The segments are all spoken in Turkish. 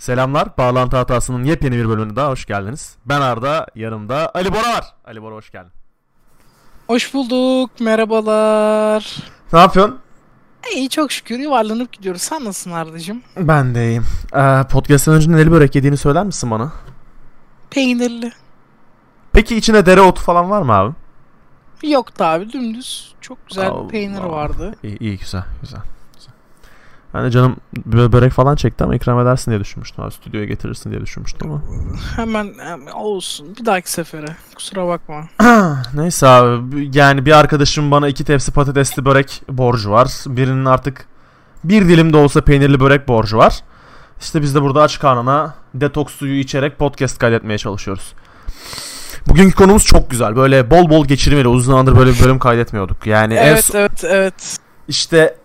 Selamlar. Bağlantı hatasının yepyeni bir bölümüne daha hoş geldiniz. Ben Arda, yanımda Ali Bora var. Ali Bora hoş geldin. Hoş bulduk. Merhabalar. Ne yapıyorsun? İyi çok şükür yuvarlanıp gidiyoruz. Sen nasılsın Arda'cığım? Ben de iyiyim. Ee, podcast'ten önce neli börek yediğini söyler misin bana? Peynirli. Peki içine dereotu falan var mı abi? Yoktu abi dümdüz. Çok güzel Allah. peynir vardı. İyi, iyi güzel, güzel. De canım bö- börek falan çekti ama ikram edersin diye düşünmüştüm. Abi, stüdyoya getirirsin diye düşünmüştüm ama. Hemen, hemen olsun. Bir dahaki sefere. Kusura bakma. Neyse abi yani bir arkadaşım bana iki tepsi patatesli börek borcu var. Birinin artık bir dilim de olsa peynirli börek borcu var. İşte biz de burada aç karnına detoks suyu içerek podcast kaydetmeye çalışıyoruz. Bugünkü konumuz çok güzel. Böyle bol bol geçirmeli. Uzun zamandır böyle bir bölüm kaydetmiyorduk. Yani en Evet son- evet evet. işte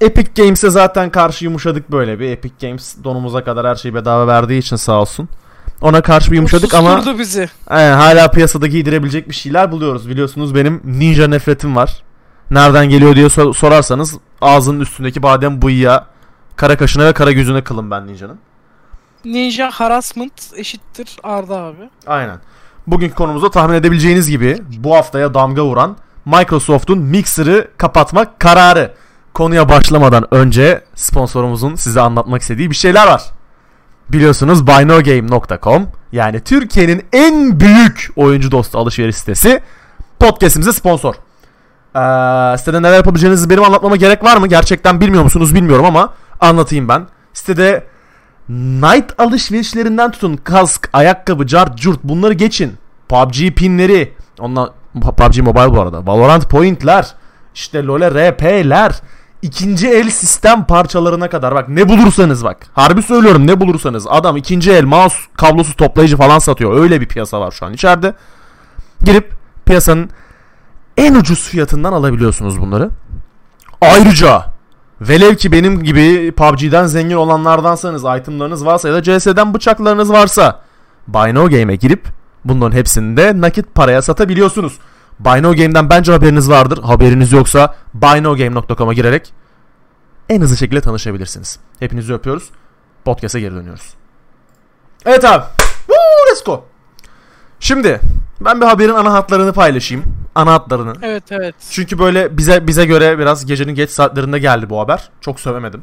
Epic Games'e zaten karşı yumuşadık böyle bir. Epic Games donumuza kadar her şeyi bedava verdiği için sağ olsun. Ona karşı bir yumuşadık ama bizi. Aynen, hala piyasada giydirebilecek bir şeyler buluyoruz. Biliyorsunuz benim ninja nefretim var. Nereden geliyor diye sor- sorarsanız ağzının üstündeki badem bıyığa, kara kaşına ve kara gözüne kılım ben ninjanın. Ninja harassment eşittir Arda abi. Aynen. Bugünkü konumuzda tahmin edebileceğiniz gibi bu haftaya damga vuran Microsoft'un Mixer'ı kapatmak kararı. Konuya başlamadan önce sponsorumuzun size anlatmak istediği bir şeyler var. Biliyorsunuz BuyNoGame.com yani Türkiye'nin en büyük oyuncu dostu alışveriş sitesi podcast'imize sponsor. Ee, sitede neler yapabileceğinizi benim anlatmama gerek var mı? Gerçekten bilmiyor musunuz bilmiyorum ama anlatayım ben. Sitede Night alışverişlerinden tutun kask, ayakkabı, cart, curt bunları geçin. PUBG pinleri, ondan PUBG Mobile bu arada. Valorant pointler, işte LoL'e RP'ler, ikinci el sistem parçalarına kadar bak ne bulursanız bak. Harbi söylüyorum ne bulursanız adam ikinci el mouse kablosu toplayıcı falan satıyor. Öyle bir piyasa var şu an içeride. Girip piyasanın en ucuz fiyatından alabiliyorsunuz bunları. Ayrıca Velev ki benim gibi PUBG'den zengin olanlardansanız, itemlarınız varsa ya da CS'den bıçaklarınız varsa Buy No Game'e girip bunların hepsini de nakit paraya satabiliyorsunuz. Buy No Game'den bence haberiniz vardır. Haberiniz yoksa buynogame.com'a girerek en hızlı şekilde tanışabilirsiniz. Hepinizi öpüyoruz. Podcast'a geri dönüyoruz. Evet abi. Woo, let's go. Şimdi ben bir haberin ana hatlarını paylaşayım. Ana hatlarını. Evet evet. Çünkü böyle bize bize göre biraz gecenin geç saatlerinde geldi bu haber. Çok sövemedim.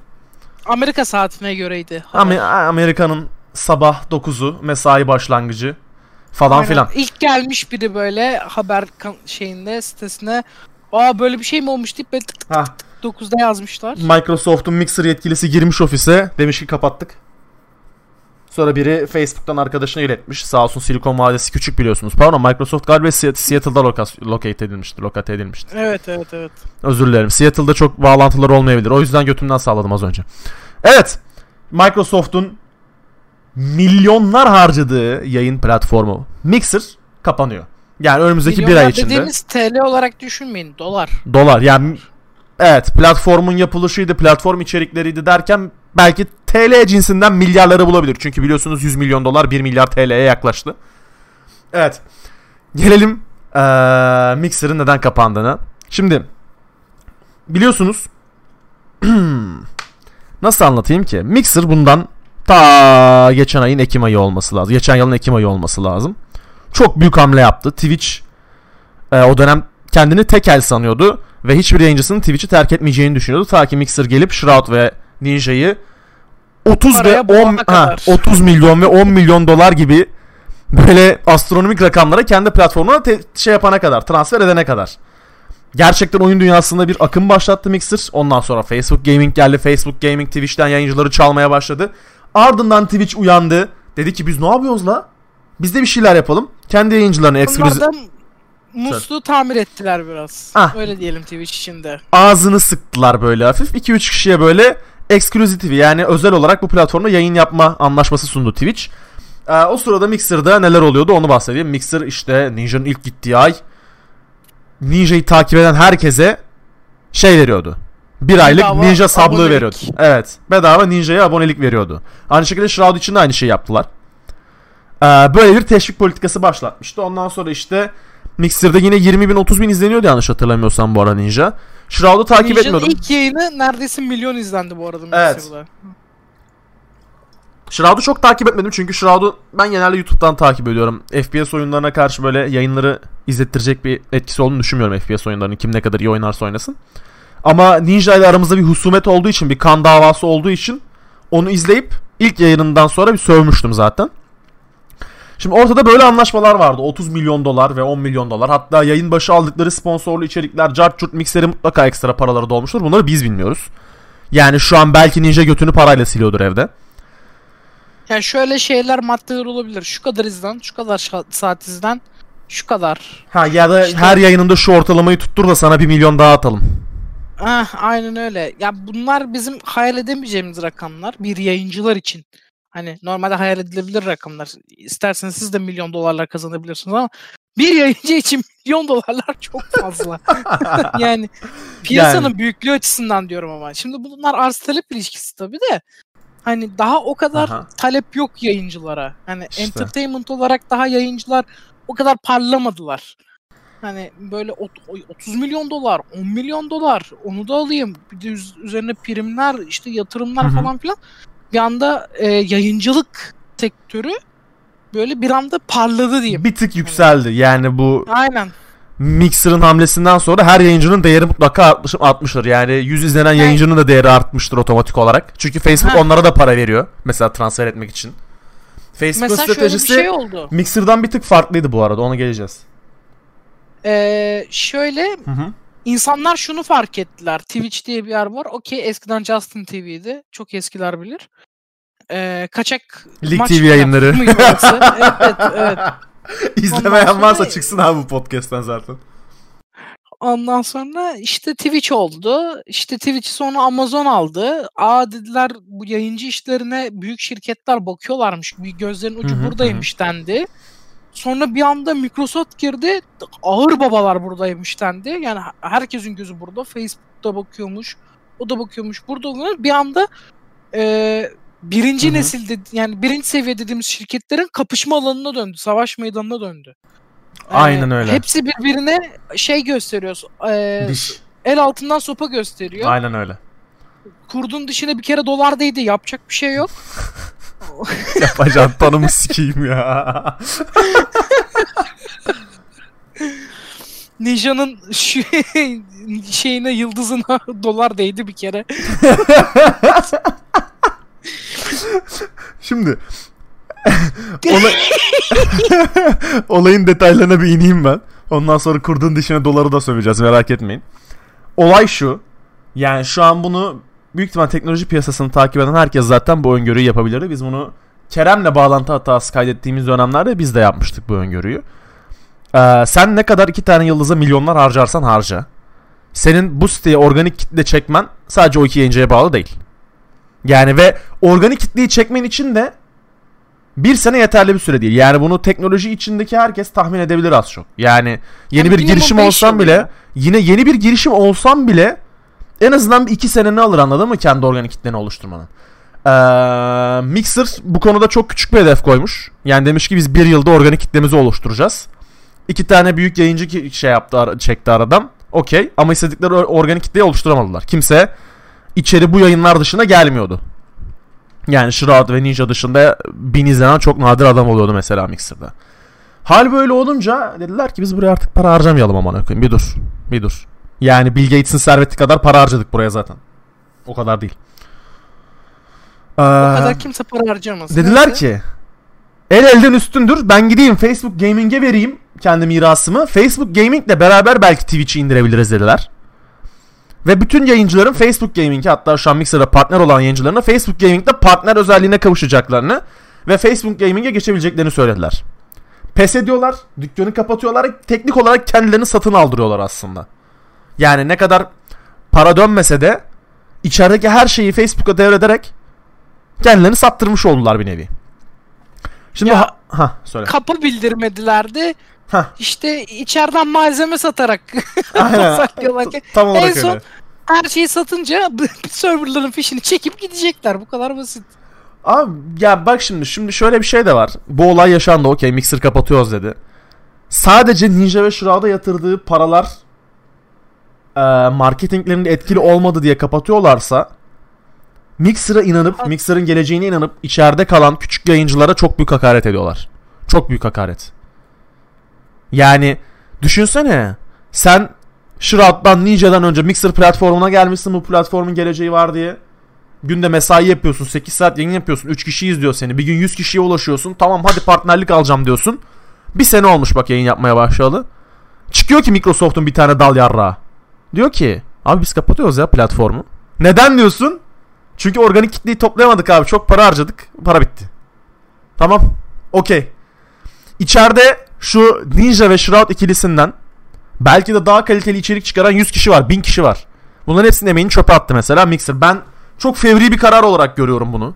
Amerika saatine göreydi. Ama Amerika'nın sabah 9'u mesai başlangıcı falan Aynen. filan. İlk gelmiş biri böyle haber şeyinde sitesine Aa böyle bir şey mi olmuş deyip böyle tık tık Ha, 9'da yazmışlar. Microsoft'un Mixer yetkilisi girmiş ofise demiş ki kapattık. Sonra biri Facebook'tan arkadaşına iletmiş. Sağ olsun Silikon Vadisi küçük biliyorsunuz. Pardon Microsoft galiba Se- Seattle'da locate edilmişti. Locate edilmişti. Evet evet evet. Özür dilerim. Seattle'da çok bağlantılar olmayabilir. O yüzden götümden sağladım az önce. Evet. Microsoft'un milyonlar harcadığı yayın platformu Mixer kapanıyor. Yani önümüzdeki bir ay Milyonlar içinde. Dediğimiz TL olarak düşünmeyin. Dolar. Dolar. Yani evet platformun yapılışıydı, platform içerikleriydi derken belki TL cinsinden milyarları bulabilir. Çünkü biliyorsunuz 100 milyon dolar 1 milyar TL'ye yaklaştı. Evet. Gelelim eee Mixer'ın neden kapandığına. Şimdi biliyorsunuz nasıl anlatayım ki? Mixer bundan ta geçen ayın Ekim ayı olması lazım. Geçen yılın Ekim ayı olması lazım. Çok büyük hamle yaptı. Twitch e, o dönem kendini tekel sanıyordu ve hiçbir yayıncısının Twitch'i terk etmeyeceğini düşünüyordu. Ta ki Mixer gelip Shroud ve Ninja'yı 30 ve Paraya 10 boğana ha, kadar. 30 milyon ve 10 milyon dolar gibi böyle astronomik rakamlara kendi platformuna te- şey yapana kadar, transfer edene kadar. Gerçekten oyun dünyasında bir akım başlattı Mixer. Ondan sonra Facebook Gaming geldi. Facebook Gaming Twitch'ten yayıncıları çalmaya başladı. Ardından Twitch uyandı. Dedi ki biz ne yapıyoruz la? Biz de bir şeyler yapalım. Kendi yayıncılarını ekskluzif da musluğu tamir ettiler biraz. Ah. Öyle diyelim Twitch içinde. ağzını sıktılar böyle hafif. 2-3 kişiye böyle exclusive yani özel olarak bu platformda yayın yapma anlaşması sundu Twitch. Ee, o sırada Mixer'da neler oluyordu onu bahsedeyim. Mixer işte Ninja'nın ilk gittiği ay Ninja'yı takip eden herkese şey veriyordu. Bir aylık Bedava Ninja sablığı abonelik. veriyordu. Evet. Bedava Ninja'ya abonelik veriyordu. Aynı şekilde Shroud için de aynı şeyi yaptılar. Ee, böyle bir teşvik politikası başlatmıştı. Ondan sonra işte Mixer'da yine 20 bin 30 bin izleniyordu yanlış hatırlamıyorsam bu ara Ninja. Shroud'u takip Ninja'nın etmiyordum. ilk yayını neredeyse milyon izlendi bu arada Evet. Mixer'da. Shroud'u çok takip etmedim çünkü Shroud'u ben genelde YouTube'dan takip ediyorum. FPS oyunlarına karşı böyle yayınları izlettirecek bir etkisi olduğunu düşünmüyorum FPS oyunlarının. Kim ne kadar iyi oynarsa oynasın. Ama Ninja ile aramızda bir husumet olduğu için, bir kan davası olduğu için onu izleyip ilk yayınından sonra bir sövmüştüm zaten. Şimdi ortada böyle anlaşmalar vardı. 30 milyon dolar ve 10 milyon dolar. Hatta yayın başı aldıkları sponsorlu içerikler, Cart Curt Mixer'e mutlaka ekstra paraları da olmuştur. Bunları biz bilmiyoruz. Yani şu an belki Ninja götünü parayla siliyordur evde. Yani şöyle şeyler maddeler olabilir. Şu kadar izlen, şu kadar saat izlen, şu kadar. Ha ya da İşte- her yayınında şu ortalamayı tuttur da sana 1 milyon daha atalım. Ah, aynen öyle. Ya bunlar bizim hayal edemeyeceğimiz rakamlar bir yayıncılar için. Hani normalde hayal edilebilir rakamlar. İsterseniz siz de milyon dolarlar kazanabilirsiniz ama bir yayıncı için milyon dolarlar çok fazla. yani piyasanın Yani. büyüklüğü açısından diyorum ama. Şimdi bunlar arz talep ilişkisi tabii de. Hani daha o kadar Aha. talep yok yayıncılara. Hani İşte. entertainment olarak daha yayıncılar o kadar parlamadılar. Hani böyle ot- 30 milyon dolar, 10 milyon dolar onu da alayım. Bir de üz- üzerine primler, işte yatırımlar Hı hı. falan filan. Bir anda e, yayıncılık sektörü böyle bir anda parladı diyeyim. Bir tık yükseldi. Yani bu Aynen. Mixer'ın hamlesinden sonra her yayıncının değeri mutlaka artmış, artmıştır. Yani 100 izlenen yayıncının da değeri artmıştır otomatik olarak. Çünkü Facebook Ha. onlara da para veriyor. Mesela transfer etmek için. Facebook'un stratejisi şey oldu. Mixer'dan bir tık farklıydı bu arada. Ona geleceğiz. Ee, şöyle Hı hı. insanlar şunu fark ettiler. Twitch diye bir yer var. Okey eskiden Justin TV'ydi. Çok eskiler bilir. Ee, kaçak Lig maç TV yayınları. evet, evet. İzlemeyen Ondan varsa sonra- çıksın abi bu podcast'ten zaten. Ondan sonra işte Twitch oldu. İşte Twitch'i sonra Amazon aldı. Aa dediler bu yayıncı işlerine büyük şirketler bakıyorlarmış. Bir gözlerin ucu Hı hı, hı. buradaymış dendi. Sonra bir anda Microsoft girdi. Ağır babalar buradaymış dendi. Yani herkesin gözü burada. Facebook'ta bakıyormuş. O da bakıyormuş. Burada oluyor. Bir anda e, birinci Hı hı. nesil dedi- yani birinci seviye dediğimiz şirketlerin kapışma alanına döndü. Savaş meydanına döndü. E, Aynen öyle. Hepsi birbirine şey gösteriyor. e, Diş. el altından sopa gösteriyor. Aynen öyle. Kurdun dışına bir kere dolar değdi. Yapacak bir şey yok. Yapacağın tanımı sikeyim ya. Ninja'nın şu şeyine yıldızına dolar değdi bir kere. Şimdi olay... olayın detaylarına bir ineyim ben. Ondan sonra kurdun dişine doları da söveceğiz merak etmeyin. Olay şu. Yani şu an bunu büyük ihtimal teknoloji piyasasını takip eden herkes zaten bu öngörüyü yapabilirdi. Biz bunu Kerem'le bağlantı hatası kaydettiğimiz dönemlerde biz de yapmıştık bu öngörüyü. Ee, sen ne kadar iki tane yıldıza milyonlar harcarsan harca. Senin bu siteye organik kitle çekmen sadece o iki yayıncıya bağlı değil. Yani ve organik kitleyi çekmen için de bir sene yeterli bir süre değil. Yani bunu teknoloji içindeki herkes tahmin edebilir az çok. Yani yeni Yani bir girişim yıl bile yine yeni bir girişim olsam bile en azından bir iki seneni alır anladın mı kendi organik kitleni oluşturmanın. Ee, Mixer bu konuda çok küçük bir hedef koymuş. Yani demiş ki biz bir yılda organik kitlemizi oluşturacağız. İki tane büyük yayıncı şey yaptı çekti aradan. Okey ama istedikleri or- organik kitleyi oluşturamadılar. Kimse içeri bu yayınlar dışında gelmiyordu. Yani Shroud ve Ninja dışında bin izlenen çok nadir adam oluyordu mesela Mixer'da. Hal böyle olunca dediler ki biz buraya artık para harcamayalım aman koyayım. Bir dur. Bir dur. Yani Bill Gates'in serveti kadar para harcadık buraya zaten. O kadar değil. O Ee, kadar kimse para harcamasın. dediler Neyse. ki el elden üstündür. Ben gideyim Facebook Gaming'e vereyim kendi mirasımı. Facebook Gaming'le beraber belki Twitch'i indirebiliriz dediler. Ve bütün yayıncıların Facebook Gaming'e hatta şu an Mixer'da partner olan yayıncıların da Facebook Gaming'de partner özelliğine kavuşacaklarını ve Facebook Gaming'e geçebileceklerini söylediler. Pes ediyorlar, dükkanı kapatıyorlar, teknik olarak kendilerini satın aldırıyorlar aslında. Yani ne kadar para dönmese de içerideki her şeyi Facebook'a devrederek kendilerini sattırmış oldular bir nevi. Şimdi Ya- ha, ha söyle. Kapı bildirmedilerdi. Hah. İşte içeriden malzeme satarak Aynen. saklıyorlar ki. Tam olarak En son- öyle. Her şeyi satınca serverların fişini çekip gidecekler. Bu kadar basit. Abi ya bak şimdi şimdi şöyle bir şey de var. Bu olay yaşandı okey Mixer kapatıyoruz dedi. Sadece Ninja ve Shroud'a yatırdığı paralar e, marketinglerinde etkili olmadı diye kapatıyorlarsa Mixer'a inanıp, Mixer'ın geleceğine inanıp içeride kalan küçük yayıncılara çok büyük hakaret ediyorlar. Çok büyük hakaret. Yani düşünsene sen Shroud'dan Ninja'dan önce Mixer platformuna gelmişsin bu platformun geleceği var diye. Günde mesai yapıyorsun 8 saat yayın yapıyorsun 3 kişi izliyor seni bir gün 100 kişiye ulaşıyorsun tamam hadi partnerlik alacağım diyorsun. Bir sene olmuş bak yayın yapmaya başladı. Çıkıyor ki Microsoft'un bir tane dal yarrağı. Diyor ki abi biz kapatıyoruz ya platformu. Neden diyorsun? Çünkü organik kitleyi toplayamadık abi. Çok para harcadık. Para bitti. Tamam. Okey. İçeride şu Ninja ve Shroud ikilisinden belki de daha kaliteli içerik çıkaran 100 kişi var. 1000 kişi var. Bunların hepsinin emeğini çöpe attı mesela Mixer. Ben çok fevri bir karar olarak görüyorum bunu.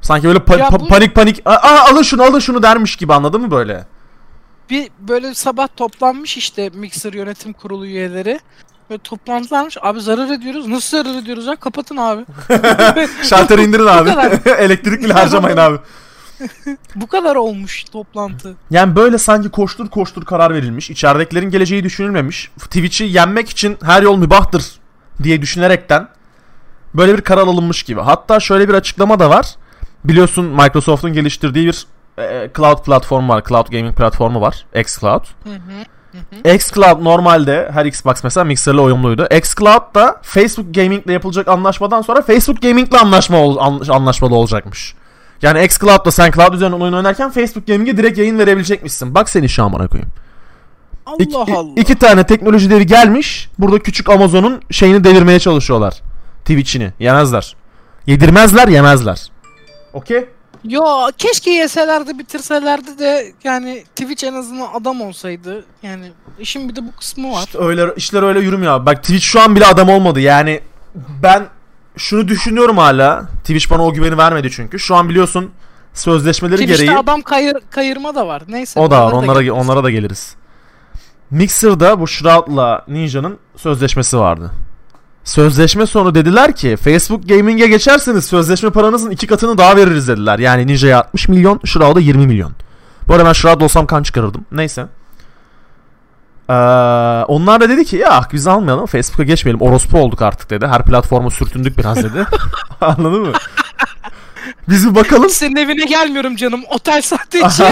Sanki böyle pa- pa- bu- panik panik aa alın şunu alın şunu dermiş gibi anladın mı böyle? Bir böyle sabah toplanmış işte Mixer yönetim kurulu üyeleri. Ve toplantılarmış. Abi zarar ediyoruz. Nasıl zarar ediyoruz ya? Kapatın abi. Şalteri indirin abi. Elektrik bile harcamayın abi. Bu kadar olmuş toplantı. Yani böyle sanki koştur koştur karar verilmiş. İçeridekilerin geleceği düşünülmemiş. Twitch'i yenmek için her yol mübahtır diye düşünerekten böyle bir karar alınmış gibi. Hatta şöyle bir açıklama da var. Biliyorsun Microsoft'un geliştirdiği bir e, cloud platformu var. Cloud gaming platformu var. xCloud. Hı hı. xCloud normalde her Xbox mesela Mixer'le uyumluydu. xCloud da Facebook Gaming'le yapılacak anlaşmadan sonra Facebook Gaming'le anlaşma ol, an- anlaşmalı olacakmış. Yani xCloud'da sen cloud üzerinden oyun oynarken Facebook Gaming'e direkt yayın verebilecekmişsin. Bak seni şu amına koyayım. Allah İki, Allah. iki tane teknoloji devi gelmiş. Burada küçük Amazon'un şeyini devirmeye çalışıyorlar. Twitch'ini. Yemezler. Yedirmezler yemezler. Okey? Yo keşke yeselerdi bitirselerdi de yani Twitch en azından adam olsaydı. Yani işin bir de bu kısmı var. İşte öyle işler öyle yürümüyor abi. Bak Twitch şu an bile adam olmadı. Yani ben şunu düşünüyorum hala. Twitch bana o güveni vermedi çünkü. Şu an biliyorsun sözleşmeleri Twitch'te gereği adam kayır, kayırma da var. Neyse. o da var. Onlara geliriz. onlara da geliriz. Mixer'da bu Shroud'la Ninja'nın sözleşmesi vardı. Sözleşme sonu dediler ki Facebook Gaming'e geçerseniz sözleşme paranızın iki katını daha veririz dediler. Yani Ninja'ya 60 milyon, Shroud'a 20 milyon. Bu arada ben Shroud olsam kan çıkarırdım. Neyse. Ee, onlar da dedi ki ya biz almayalım Facebook'a geçmeyelim. Orospu olduk artık dedi. Her platforma sürtündük biraz dedi. Anladın mı? Biz bir bakalım. Senin evine gelmiyorum canım. Otel için.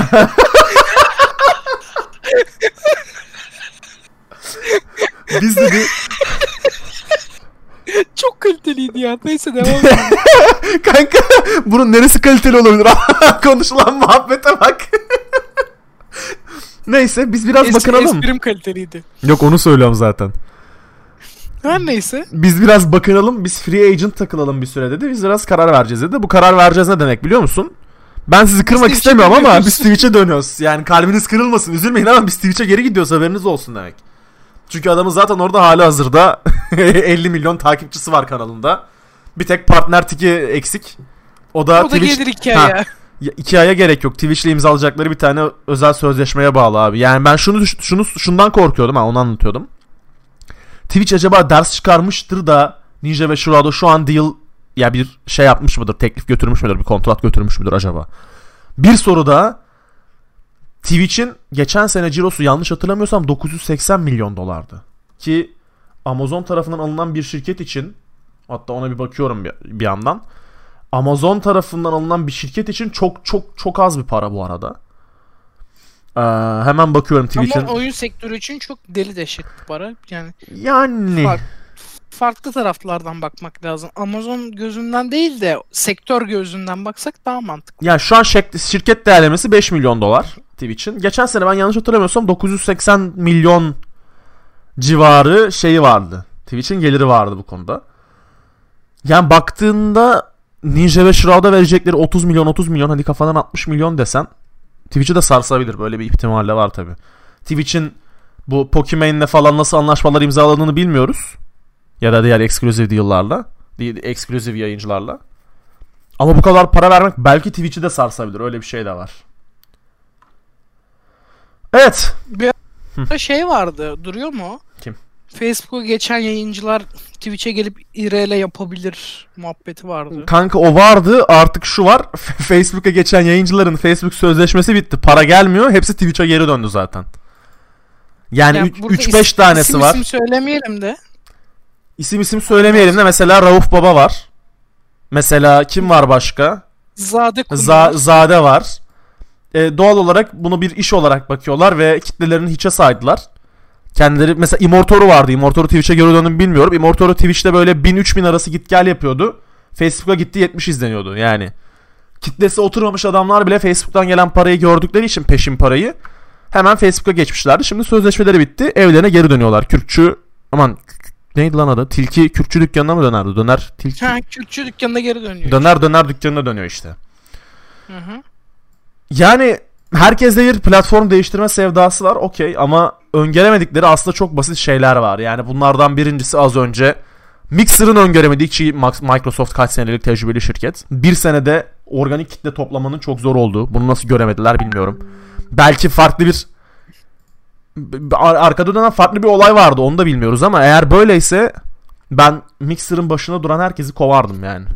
Biz dedi Çok kaliteliydi ya. Neyse devam edelim. Kanka bunun neresi kaliteli olabilir? Konuşulan muhabbete bak. Neyse biz biraz Es- bakınalım. Esprim kaliteliydi. Yok onu söylüyorum zaten. Her neyse. Biz biraz bakınalım. Biz free agent takılalım bir süre dedi. Biz biraz karar vereceğiz dedi. Bu karar vereceğiz ne demek biliyor musun? Ben sizi kırmak Twitch'e istemiyorum ama dönüyoruz. biz Twitch'e dönüyoruz. Yani kalbiniz kırılmasın. Üzülmeyin ama biz Twitch'e geri gidiyoruz haberiniz olsun demek. Çünkü adamın zaten orada hali hazırda 50 milyon takipçisi var kanalında. Bir tek partner tiki eksik. O da, O da Twitch... gelir hikayeye. Ya, iki aya gerek yok. Twitch'le imzalayacakları bir tane özel sözleşmeye bağlı abi. Yani ben şunu şunu şundan korkuyordum ha onu anlatıyordum. Twitch acaba ders çıkarmıştır da Ninja ve Shroud'a şu an deal ya bir şey yapmış mıdır? Teklif götürmüş müdür? Bir kontrat götürmüş müdür acaba? Bir soru da Twitch'in geçen sene cirosu yanlış hatırlamıyorsam 980 milyon dolardı. Ki Amazon tarafından alınan bir şirket için hatta ona bir bakıyorum bir, bir yandan. Amazon tarafından alınan bir şirket için çok çok çok az bir para bu arada. Ee, hemen bakıyorum Twitch'in. Ama oyun sektörü için çok deli dehşet bir para. Yani Yani Fark- farklı taraflardan bakmak lazım. Amazon gözünden değil de sektör gözünden baksak daha mantıklı. ya şu an şirket değerlemesi 5 milyon dolar Twitch'in. Geçen sene ben yanlış hatırlamıyorsam 980 milyon civarı şeyi vardı. Twitch'in geliri vardı bu konuda. Yani baktığında Ninja ve Shroud'a verecekleri 30 milyon 30 milyon hadi kafadan 60 milyon desen Twitch'i de sarsabilir. Böyle bir ihtimalle var tabi. Twitch'in bu Pokemon'le falan nasıl anlaşmalar imzaladığını bilmiyoruz. Ya da diğer exclusive deal'larla. Exclusive yayıncılarla. Ama bu kadar para vermek belki Twitch'i de sarsabilir. Öyle bir şey de var. Evet. Bir şey vardı. Duruyor mu? Kim? Facebook'a geçen yayıncılar Twitch'e gelip IRL yapabilir muhabbeti vardı. Kanka o vardı. Artık şu var. Facebook'a geçen yayıncıların Facebook sözleşmesi bitti. Para gelmiyor. Hepsi Twitch'e geri döndü zaten. Yani Yani burada 3-5 is- tanesi isim var. isim söylemeyelim de. İsim isim söylemeyelim de mesela Rauf Baba var. Mesela kim var başka? Zade Kundu. Z- Zade var. E, doğal olarak bunu bir iş olarak bakıyorlar ve kitlelerini hiçe saydılar. Kendileri mesela Immortoru vardı. Immortoru Twitch'e geri döndüm bilmiyorum. Immortoru Twitch'te böyle 1000-3000 arası git gel yapıyordu. Facebook'a gitti 70 izleniyordu yani. Kitlesi oturmamış adamlar bile Facebook'tan gelen parayı gördükleri için peşin parayı hemen Facebook'a geçmişlerdi. Şimdi sözleşmeleri bitti. Evlerine geri dönüyorlar. Kürkçü aman neydi lan adı? Tilki kürkçü dükkanına mı dönerdi? Döner tilki. Ha, Kürtçü dükkanına geri dönüyor. Döner döner dükkanına dönüyor işte. Hı hı. Yani herkeste bir platform değiştirme sevdası var okey ama öngöremedikleri aslında çok basit şeyler var. Yani bunlardan birincisi az önce Mixer'ın öngöremediği ki Microsoft kaç senelik tecrübeli şirket. Bir senede organik kitle toplamanın çok zor olduğu. Bunu nasıl göremediler bilmiyorum. Belki farklı bir arkada dönen farklı bir olay vardı onu da bilmiyoruz ama eğer böyleyse ben Mixer'ın başına duran herkesi kovardım yani.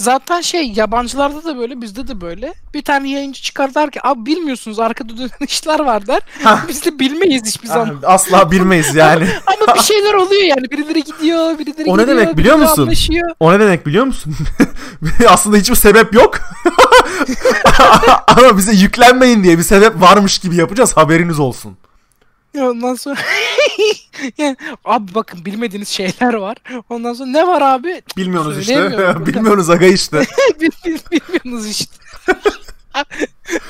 Zaten şey yabancılarda da böyle bizde de böyle. Bir tane yayıncı çıkar der ki abi bilmiyorsunuz arkada dönen işler var der. Biz de bilmeyiz hiçbir zaman. Asla bilmeyiz yani. Ama bir şeyler oluyor yani. Birileri gidiyor, birileri O ne gidiyor. demek biliyor musun? anlaşıyor. O ne demek biliyor musun? Aslında hiçbir sebep yok. Ama bize yüklenmeyin diye bir sebep varmış gibi yapacağız haberiniz olsun. Ondan sonra yani, abi bakın bilmediğiniz şeyler var. Ondan sonra ne var abi? Bilmiyorsunuz işte. Bilmiyorsunuz aga işte. Bil- bil- Bilmiyorsunuz işte.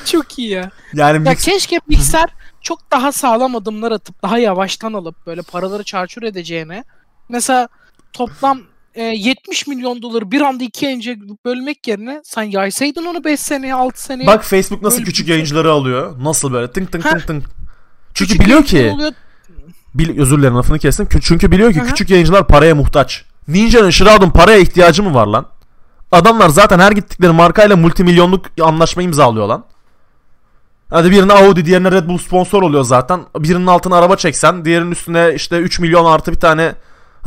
Çok iyi ya. Yani Ya mix- keşke mikser çok daha sağlam adımlar atıp daha yavaştan alıp böyle paraları çarçur edeceğine mesela toplam e, 70 milyon doları bir anda iki yayıncıya bölmek yerine sen yaysaydın onu 5 seneye 6 seneye bak Facebook nasıl küçük yayıncıları alıyor. Nasıl böyle tınk tınk Ha. tınk tınk. Çünkü küçük biliyor ki oluyor. bil, özür dilerim lafını kestim. Kü- Çünkü biliyor ki Hı hı. küçük yayıncılar paraya muhtaç. Ninja'nın Shroud'un paraya ihtiyacı mı var lan? Adamlar zaten her gittikleri markayla multimilyonluk anlaşma imzalıyor lan. Hadi birine Audi diğerine Red Bull sponsor oluyor zaten. Birinin altına araba çeksen diğerinin üstüne işte 3 milyon artı bir tane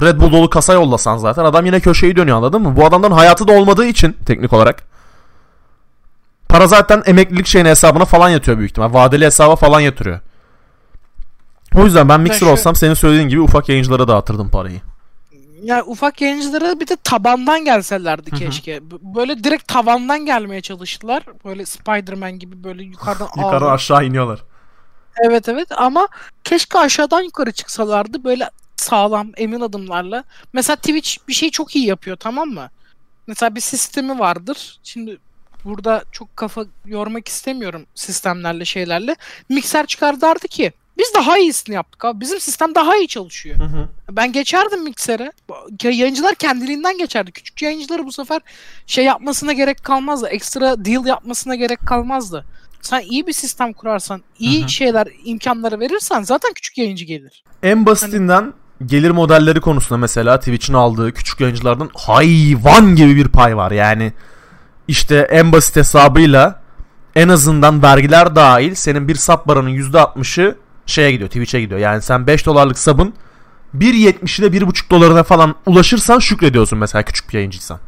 Red Bull dolu kasa yollasan zaten adam yine köşeyi dönüyor anladın mı? Bu adamların hayatı da olmadığı için teknik olarak. Para zaten emeklilik şeyine hesabına falan yatıyor büyük ihtimal. Vadeli hesaba falan yatırıyor. O yüzden ben Mixer şu- olsam senin söylediğin gibi ufak yayıncılara dağıtırdım parayı. Ya ufak yayıncılara bir de tabandan gelselerdi keşke. Böyle direkt tavandan gelmeye çalıştılar. Böyle Spider-Man gibi böyle yukarıdan Yukarı aşağı iniyorlar. Evet evet ama keşke aşağıdan yukarı çıksalardı böyle sağlam emin adımlarla. Mesela Twitch bir şey çok iyi yapıyor tamam mı? Mesela bir sistemi vardır. Şimdi burada çok kafa yormak istemiyorum sistemlerle şeylerle. Mikser çıkar derdi ki biz daha iyisini yaptık abi. Bizim sistem daha iyi çalışıyor. Ben geçerdim miksere. Ya- Yayıncılar kendiliğinden geçerdi. Küçük yayıncıları bu sefer şey yapmasına gerek kalmazdı. Ekstra deal yapmasına gerek kalmazdı. Sen iyi bir sistem kurarsan, iyi Hı hı. şeyler, imkanları verirsen zaten küçük yayıncı gelir. En basitinden gelir modelleri konusunda mesela Twitch'in aldığı küçük yayıncılardan hayvan gibi bir pay var. Yani işte en basit hesabıyla en azından vergiler dahil senin bir sub baranın %60'ı şeye gidiyor Twitch'e gidiyor. Yani sen 5 dolarlık sabın 1.70 ile 1.5 dolarına falan ulaşırsan şükrediyorsun mesela küçük bir yayıncıysan.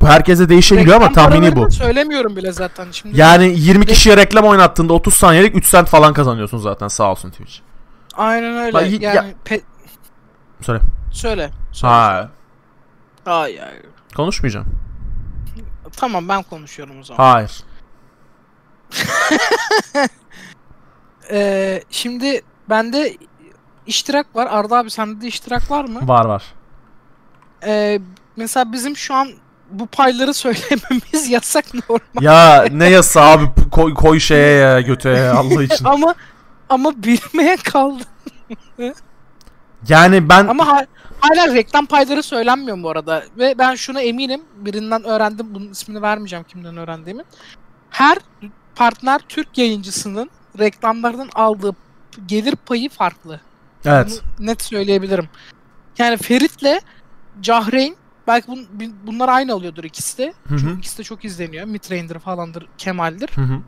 Bu herkese değişebiliyor ama Reklam tahmini paralarını bu. Söylemiyorum bile zaten şimdi. Yani 20 kişiye reklam oynattığında 30 saniyelik 3 cent falan kazanıyorsun zaten sağ olsun Twitch. Aynen öyle. Bak, yani ya- pe- Söyle. söyle. söyle. Ha. Hayır. hayır. Konuşmayacağım. Tamam ben konuşuyorum o zaman. Hayır. Ee, şimdi bende iştirak var. Arda abi sende de iştirak var mı? Var var. Ee, mesela bizim şu an bu payları söylememiz yasak normal. Ya ne yasa abi koy, koy şeye ya götüye ya, Allah için. ama ama bilmeye kaldı. Yani ben Ama ha- hala reklam payları söylenmiyor bu arada. Ve ben şuna eminim. Birinden öğrendim. Bunun ismini vermeyeceğim kimden öğrendiğimi. Her partner Türk yayıncısının reklamlardan aldığı gelir payı farklı. evet. Bunu net söyleyebilirim. Yani Ferit'le Cahreyn belki bun, bunlar aynı alıyordur ikisi de. Hı Çünkü ikisi de çok izleniyor. Midranger'dır falandır, Kemal'dir. Hı hı.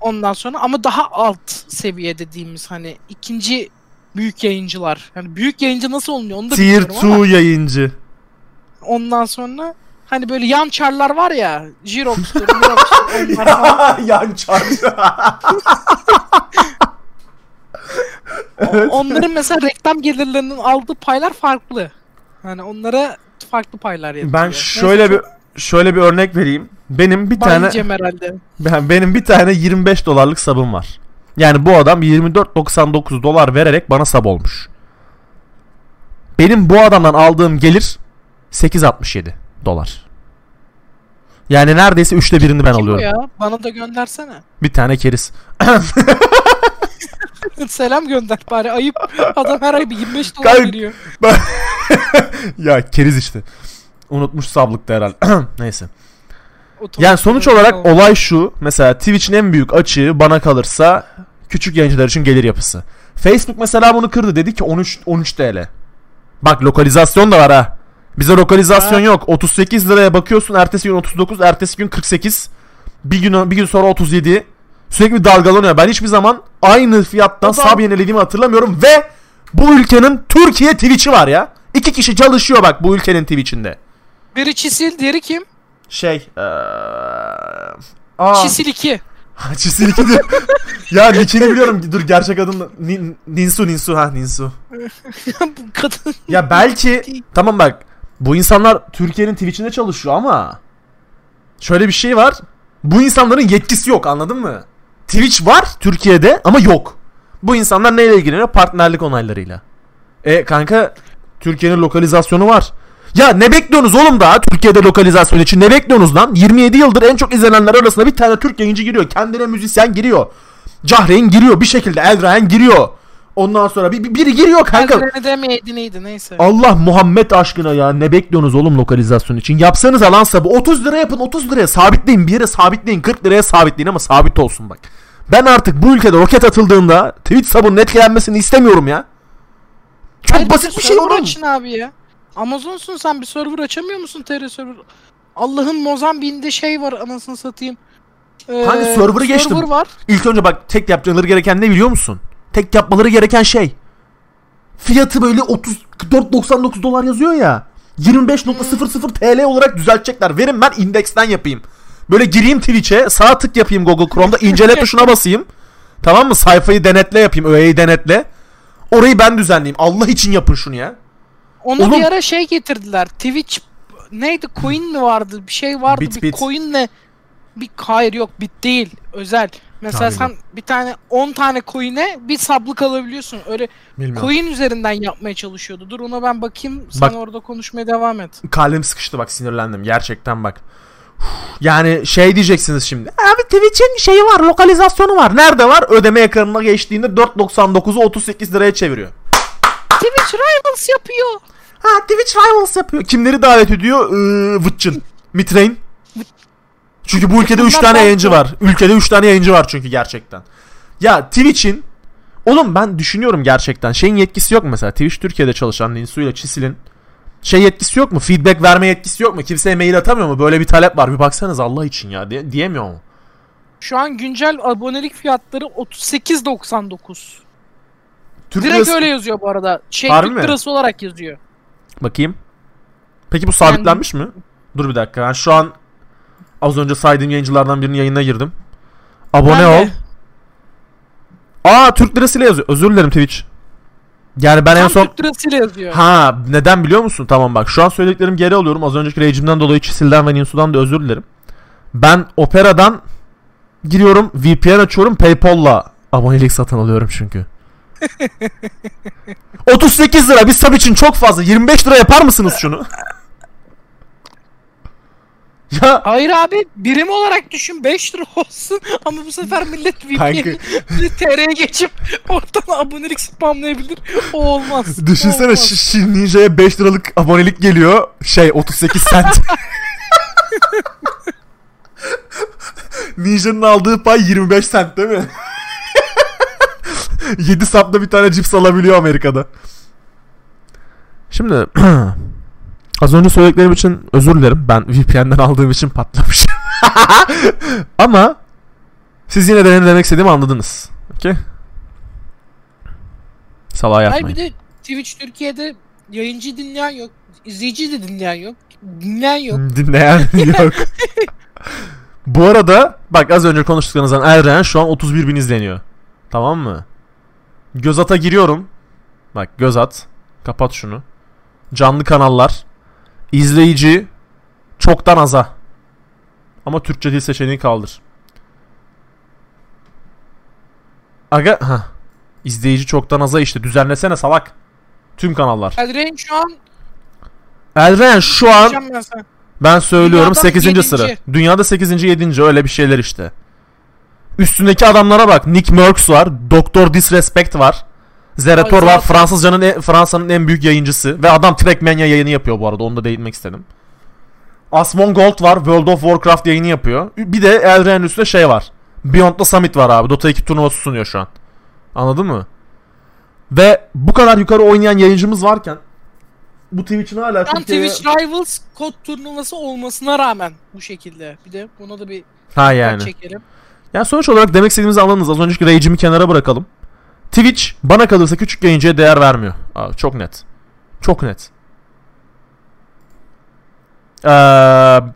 Ondan sonra ama daha alt seviye dediğimiz hani ikinci büyük yayıncılar. Yani büyük yayıncı nasıl olunuyor onu da Tier bilmiyorum 2 ama yayıncı. ondan sonra hani böyle yan çarlar var ya Jirox'tur, Mirox'tur falan. Yan çarşı. Onların mesela reklam gelirlerinin aldığı paylar farklı. Hani onlara farklı paylar yapıyor. ben Neyse, şöyle bir çok- şöyle bir örnek vereyim. Benim bir tane Bayılacağım herhalde. ben benim bir tane 25 dolarlık sabım var. Yani bu adam 24.99 dolar vererek bana sab olmuş. Benim bu adamdan aldığım gelir 8.67 dolar. Yani neredeyse üçte birini ben Kim alıyorum. ya? Bana da göndersene. Bir tane keriz. Selam gönder bari ayıp. Adam her ay bir 25 dolar Kanka- veriyor. ya keriz işte. Unutmuş sablıkta herhalde. Neyse. Otomatik Yani sonuç olarak tamam. olay şu. Mesela Twitch'in en büyük açığı bana kalırsa küçük yayıncılar için gelir yapısı. Facebook mesela bunu kırdı. Dedi ki 13 13 TL. Bak lokalizasyon da var ha. Bize lokalizasyon yok. 38 liraya bakıyorsun. Ertesi gün 39, ertesi gün 48. Bir gün bir gün sonra 37. Sürekli dalgalanıyor. Ben hiçbir zaman aynı fiyattan O da- sub yenilediğimi hatırlamıyorum ve bu ülkenin Türkiye Twitch'i var ya. İki kişi çalışıyor bak bu ülkenin Twitch'inde. Biri Çisil, diğeri kim? Şey, Aa. Çisil 2. Çisil 2 diyor. ya nickini biliyorum. Dur gerçek adın Nin- Ninsu Ninsu ha Ninsu. Bu kadın. Ya belki tamam bak bu insanlar Türkiye'nin Twitch'inde çalışıyor ama şöyle bir şey var. Bu insanların yetkisi yok anladın mı? Twitch var Türkiye'de ama yok. Bu insanlar neyle ilgileniyor? Partnerlik onaylarıyla. E kanka Türkiye'nin lokalizasyonu var. Ya ne bekliyorsunuz oğlum daha Türkiye'de lokalizasyon için ne bekliyorsunuz lan? 27 yıldır en çok izlenenler arasında bir tane Türk yayıncı giriyor. Kendine müzisyen giriyor. Cahreyn giriyor bir şekilde. Eldrayan giriyor. Ondan sonra bir, bir- biri giriyor kanka. Kanka. demeyeydi neydi neyse. Allah Muhammed aşkına ya ne bekliyorsunuz oğlum lokalizasyon için? Yapsanız alan sabı 30 lira yapın 30 liraya sabitleyin bir yere sabitleyin 40 liraya sabitleyin ama sabit olsun bak. Ben artık bu ülkede roket atıldığında Twitch sabunun etkilenmesini istemiyorum ya. Çok Hayır, basit bir şey oğlum. açın abi ya. Amazon'sun sen bir server açamıyor musun TR server? Allah'ın Mozambik'inde şey var anasını satayım. Ee, Kanka server'ı geçtim. Server var. İlk önce bak tek yapmaları gereken ne biliyor musun? Tek yapmaları gereken şey. Fiyatı böyle 34.99 dolar yazıyor ya. 25.00 TL olarak düzeltecekler. Verin ben indeksten yapayım. Böyle gireyim Twitch'e sağ tık yapayım Google Chrome'da incele tuşuna basayım. Tamam mı? Sayfayı denetle yapayım. Öğeyi denetle. Orayı ben düzenleyeyim. Allah için yapın şunu ya. Onu Oğlum- bir ara şey getirdiler. Twitch neydi? Coin mi vardı? Bir şey vardı. Bit, bir bit. coin'le bir hayır yok bit değil. Özel. Mesela Tamam, sen bir tane 10 tane coin'e bir sablık alabiliyorsun. Öyle Bilmiyorum. coin üzerinden yapmaya çalışıyordu. Dur ona ben bakayım. Sen Bak- orada konuşmaya devam et. Kalbim sıkıştı bak sinirlendim gerçekten bak. Yani şey diyeceksiniz şimdi. Abi Twitch'in şeyi var lokalizasyonu var. Nerede var? Ödeme ekranına geçtiğinde 4.99'u 38 liraya çeviriyor. Twitch Rivals yapıyor. Ha Twitch Rivals yapıyor. Kimleri davet ediyor? Ee, Vıtçın. Mitrain. Çünkü bu ülkede 3 Bunlar tane yayıncı var. Ülkede 3 tane yayıncı var çünkü gerçekten. Ya Twitch'in Oğlum ben düşünüyorum gerçekten. Şeyin yetkisi yok mu mesela? Twitch Türkiye'de çalışan Ninsu ile Çisil'in şey yetkisi yok mu? Feedback verme yetkisi yok mu? Kimseye mail atamıyor mu? Böyle bir talep var. Bir baksanız Allah için ya. diye- diyemiyor mu? Şu an güncel abonelik fiyatları 38.99. Türk Direkt lirası- öyle yazıyor bu arada. Şey Harbi Türk mi? lirası olarak yazıyor. Bakayım. Peki bu sabitlenmiş mi? Dur bir dakika. Ben şu an az önce saydığım yayıncılardan birinin yayına girdim. Abone Ben de. ol. Aa Türk lirasıyla yazıyor. Özür dilerim Twitch. Yani ben en Tam son Türk lirasıyla yazıyor. Ha neden biliyor musun? Tamam bak şu an söylediklerimi geri alıyorum. Az önceki rejimden dolayı Çisil'den ve Ninsu'dan da özür dilerim. Ben Opera'dan giriyorum VPN açıyorum Paypal'la abonelik satın alıyorum çünkü. 38 lira bir sub için çok fazla. 25 lira yapar mısınız şunu? ya Hayır abi birim olarak düşün 5 lira olsun ama bu sefer millet Kanka. VPN TR'ye geçip oradan abonelik spamlayabilir. O olmaz. Düşünsene olmaz. Ş- Ş- Ninja'ya 5 liralık abonelik geliyor. Şey 38 cent. Ninja'nın aldığı pay 25 cent değil mi? 7 sapta bir tane cips alabiliyor Amerika'da. Şimdi az önce söylediklerim için özür dilerim. Ben VPN'den aldığım için patlamışım. Ama siz yine de ne demek istediğimi anladınız. Okey? Salağa Hayır yatmayın. bir de Twitch Türkiye'de yayıncı dinleyen yok. izleyici de dinleyen yok. Dinleyen yok. Dinleyen yok. Bu arada bak az önce konuştuklarınızdan Erren şu an 31 bin izleniyor. Tamam mı? Gözat'a giriyorum. Bak Gözat. Kapat şunu. Canlı kanallar. İzleyici çoktan aza. Ama Türkçe dil seçeneği kaldır. Aga ha. İzleyici çoktan aza işte. Düzenlesene salak. Tüm kanallar. Eldrain şu an Elren şu an ben ben söylüyorum Dünyada 8. yedinci. sıra. Dünyada 8. 7. öyle bir şeyler işte. Üstündeki adamlara bak. Nick Merckx var. Doktor Disrespect var. Zerator var. zaten- Fransızcanın en- Fransa'nın en büyük yayıncısı ve adam Trackmania yayını yapıyor bu arada. Onu da değinmek istedim. Asmongold var. World of Warcraft yayını yapıyor. Bir de Elren'in üstünde şey var. Beyond the Summit var abi. Dota 2 turnuvası sunuyor şu an. Anladın mı? Ve bu kadar yukarı oynayan yayıncımız varken bu Twitch'in hala an Türkiye'ye... Twitch Rivals kod turnuvası olmasına rağmen bu şekilde. Bir de buna da bir Ha yani. çekelim. Yani sonuç olarak demek istediğimizi anladınız. Az önceki rage'imi kenara bırakalım. Twitch bana kalırsa küçük yayıncıya değer vermiyor. Abi çok net. Çok net. Ee,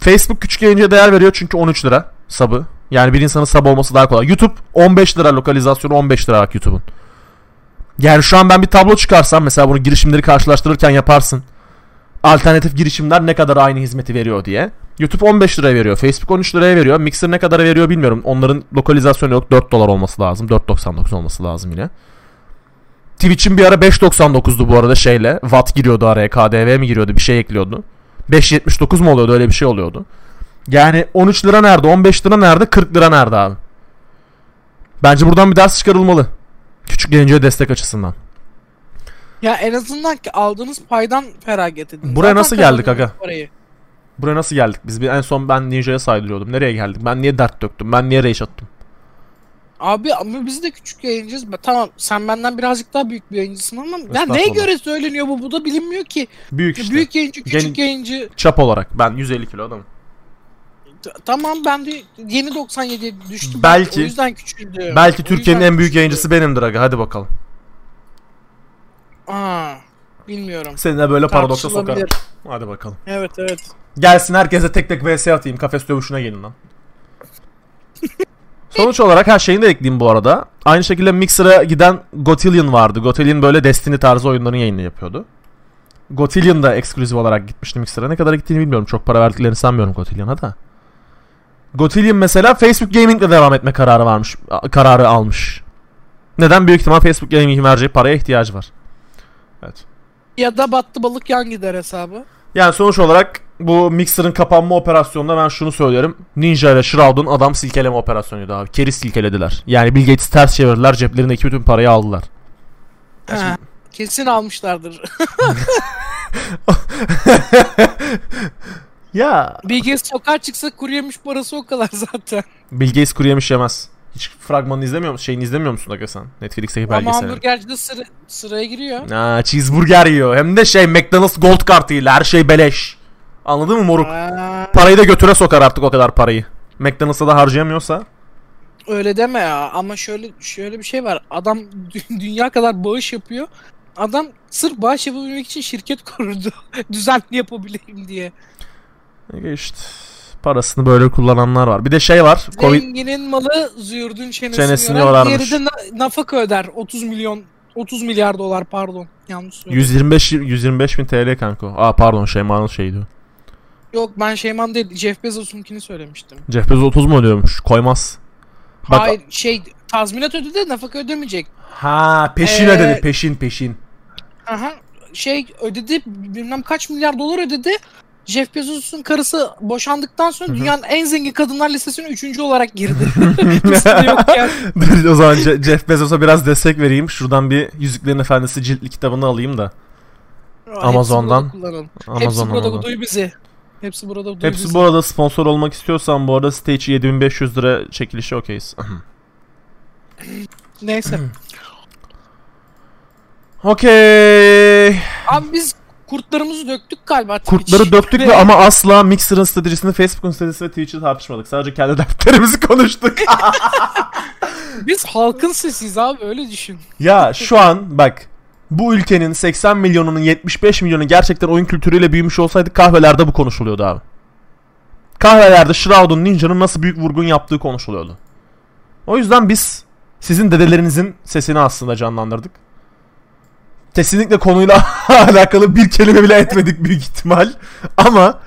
Facebook küçük yayıncıya değer veriyor çünkü 13 lira sabı. Yani bir insanın sub olması daha kolay. YouTube 15 lira lokalizasyonu 15 lira YouTube'un. Yani şu an ben bir tablo çıkarsam mesela bunu girişimleri karşılaştırırken yaparsın. Alternatif girişimler ne kadar aynı hizmeti veriyor diye. YouTube 15 liraya veriyor. Facebook 13 liraya veriyor. Mixer ne kadar veriyor bilmiyorum. Onların lokalizasyonu yok. 4 dolar olması lazım. 4.99 olması lazım yine. Twitch'in bir ara 5.99'du bu arada şeyle. Watt giriyordu araya. KDV mi giriyordu? Bir şey ekliyordu. 5.79 mu oluyordu? Öyle bir şey oluyordu. Yani 13 lira nerede? 15 lira nerede? 40 lira nerede abi? Bence buradan bir ders çıkarılmalı. Küçük yayıncıya destek açısından. Ya en azından ki aldığınız paydan feragat edin. Buraya nasıl geldik aga? Parayı. Buraya nasıl geldik? Biz bir en son ben Ninja'ya saydırıyordum. Nereye geldik? Ben niye dert döktüm? Ben niye rage attım? Abi ama biz de küçük yayıncıyız. Tamam sen benden birazcık daha büyük bir yayıncısın ama ya neye göre söyleniyor bu? Bu da bilinmiyor ki. Büyük işte. Büyük yayıncı, küçük Gen- yayıncı. Çap olarak. Ben 150 kilo adamım. T- Tamam ben de yeni 97'ye düştüm. Belki- O yüzden küçüldü. Belki Türkiye'nin en büyük küçüldü. yayıncısı benimdir aga. Hadi bakalım. Aa, bilmiyorum. Seni de böyle paradoksa sokarım. Hadi bakalım. Evet evet. Gelsin herkese tek tek vs atayım. Kafes dövüşüne gelin lan. Sonuç olarak her şeyini de ekleyeyim bu arada. Aynı şekilde Mixer'a giden Gotillion vardı. Gotillion böyle Destiny tarzı oyunların yayını yapıyordu. Gotillion da eksklusif olarak gitmişti Mixer'a. Ne kadar gittiğini bilmiyorum. Çok para verdiklerini sanmıyorum Gotillion'a da. Gotillion mesela Facebook Gaming'le devam etme kararı varmış. Kararı almış. Neden? Büyük ihtimal Facebook Gaming'in vereceği paraya ihtiyacı var. Evet. Ya da battı balık yan gider hesabı. Yani sonuç olarak bu Mixer'ın kapanma operasyonunda ben şunu söylerim. Ninja ile Shroud'un adam silkeleme operasyonuydu abi. Keriz silkelediler. Yani Bill Gates ters çevirdiler. Ceplerindeki bütün parayı aldılar. Ha, kesin almışlardır. ya Bilge sokağa çıksa kuru yemiş parası o kadar zaten. Bill Gates kuru yemiş yemez. Hiç fragmanını izlemiyor musun? Şeyini izlemiyor musun Aga sen? Netflix'teki Ama belgeseli. hamburgerci de sıra, sıraya giriyor. Ha, cheeseburger yiyor. Hem de şey McDonald's gold kartıyla her şey beleş. Anladın mı moruk? Aa, Parayı da götüre sokar artık o kadar parayı. McDonald's'a da harcayamıyorsa. öyle deme ya. Ama şöyle şöyle bir şey var. Adam dü- dünya kadar bağış yapıyor. Adam sırf bağış yapabilmek için şirket kurdu. Düzenli yapabileyim diye. İşte parasını böyle kullananlar var. Bir de şey var. Covid Zenginin malı züğürdün çenesini, Çenesini yorar. Diğeri de na- nafaka öder. 30 milyon 30 milyar dolar pardon. Yanlış söyledim. 125 125 bin TL kanka. Aa pardon Şeyma'nın şeydi. Yok ben Şeyman değil Jeff Bezos'unkini söylemiştim. Jeff Bezos 30 mu ödüyormuş? Koymaz. Bak- Hayır şey tazminat ödedi nafaka ödemeyecek. Ha peşin Ee, ödedi peşin peşin. Aha şey ödedi bilmem kaç milyar dolar ödedi. Jeff Bezos'un karısı boşandıktan sonra dünyanın en zengin kadınlar listesine üçüncü olarak girdi. Dur o zaman Je- Jeff Bezos'a biraz destek vereyim. Şuradan bir Yüzüklerin Efendisi ciltli kitabını alayım da. Hepsi Amazon'dan. kullanalım. Hepsi Amazon'dan. burada duy bizi. Hepsi burada duy Hepsi bizi. bu arada sponsor olmak istiyorsan bu arada Stage 7500 lira çekilişi okeyiz. Neyse. Okey. Abi biz kurtlarımızı döktük galiba. Twitch. Kurtları döktük ve ama asla Mixer'ın stratejisini, Facebook'un stratejisini ve Twitch'i tartışmadık. Sadece kendi dertlerimizi konuştuk. Biz halkın sesiyiz abi öyle düşün. ya şu an bak bu ülkenin 80 milyonunun 75 milyonu gerçekten oyun kültürüyle büyümüş olsaydı kahvelerde bu konuşuluyordu abi. Kahvelerde Shroud'un Ninja'nın nasıl büyük vurgun yaptığı konuşuluyordu. O yüzden biz sizin dedelerinizin sesini aslında canlandırdık. Kesinlikle konuyla alakalı bir kelime bile etmedik büyük ihtimal. Ama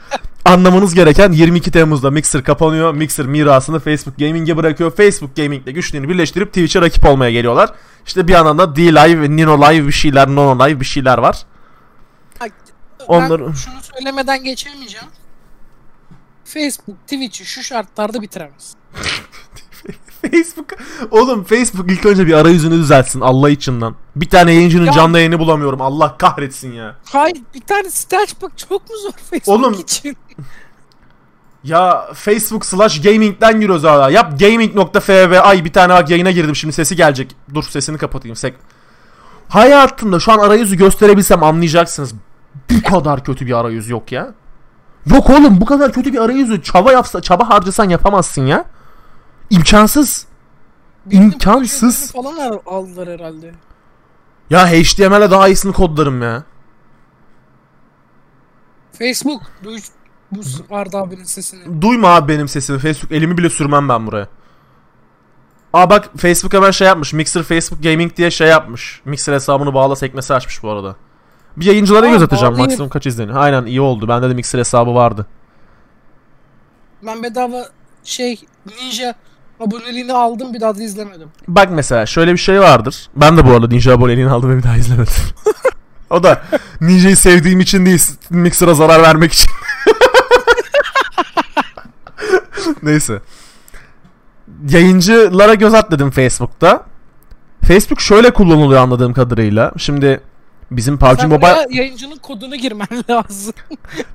anlamanız gereken 22 Temmuz'da Mixer kapanıyor. Mixer mirasını Facebook Gaming'e bırakıyor. Facebook Gaming'le güçlerini birleştirip Twitch'e rakip olmaya geliyorlar. İşte bir yandan da D-Live, Nino Live bir şeyler, Nono Live bir şeyler var. Ben Onları- şunu söylemeden geçemeyeceğim. Facebook Twitch'i şu şartlarda bitiremez. Facebook oğlum Facebook ilk önce bir arayüzünü düzeltsin Allah içinden. Bir tane yayıncının Ya- canlı yayını bulamıyorum. Allah kahretsin ya. Hayır bir tane site açmak çok mu zor Facebook Oğlum, için? Ya Facebook slash gaming'den giriyoruz hala. Yap gaming.fb. Ay bir tane bak yayına girdim şimdi sesi gelecek. Dur sesini kapatayım. Sek. Hayatımda şu an arayüzü gösterebilsem anlayacaksınız. Bu kadar kötü bir arayüz yok ya. Yok oğlum bu kadar kötü bir arayüzü çaba yapsa çaba harcasan yapamazsın ya. İmkansız. İmkansız. falan al- aldılar herhalde. Ya HTML'e daha iyisini kodlarım ya. Facebook duy bu Arda abinin sesini. Duyma abi benim sesimi. Facebook elimi bile sürmem ben buraya. Aa bak Facebook hemen şey yapmış. Mixer Facebook Gaming diye şey yapmış. Mixer hesabını bağla sekmesi açmış bu arada. Bir yayıncılara Aa, göz atacağım. bağlayayım. Maksimum kaç izleniyor. Aynen iyi oldu. Bende de Mixer hesabı vardı. Ben bedava şey Ninja aboneliğini aldım bir daha da izlemedim. Bak mesela şöyle bir şey vardır. Ben de bu arada Ninja aboneliğini aldım ve bir daha izlemedim. o da Ninja'yı sevdiğim için değil. Mixer'a zarar vermek için. Neyse. Yayıncılara göz at dedim Facebook'ta. Facebook şöyle kullanılıyor anladığım kadarıyla. Şimdi bizim PUBG Sen Mobile yayıncının kodunu girmen lazım.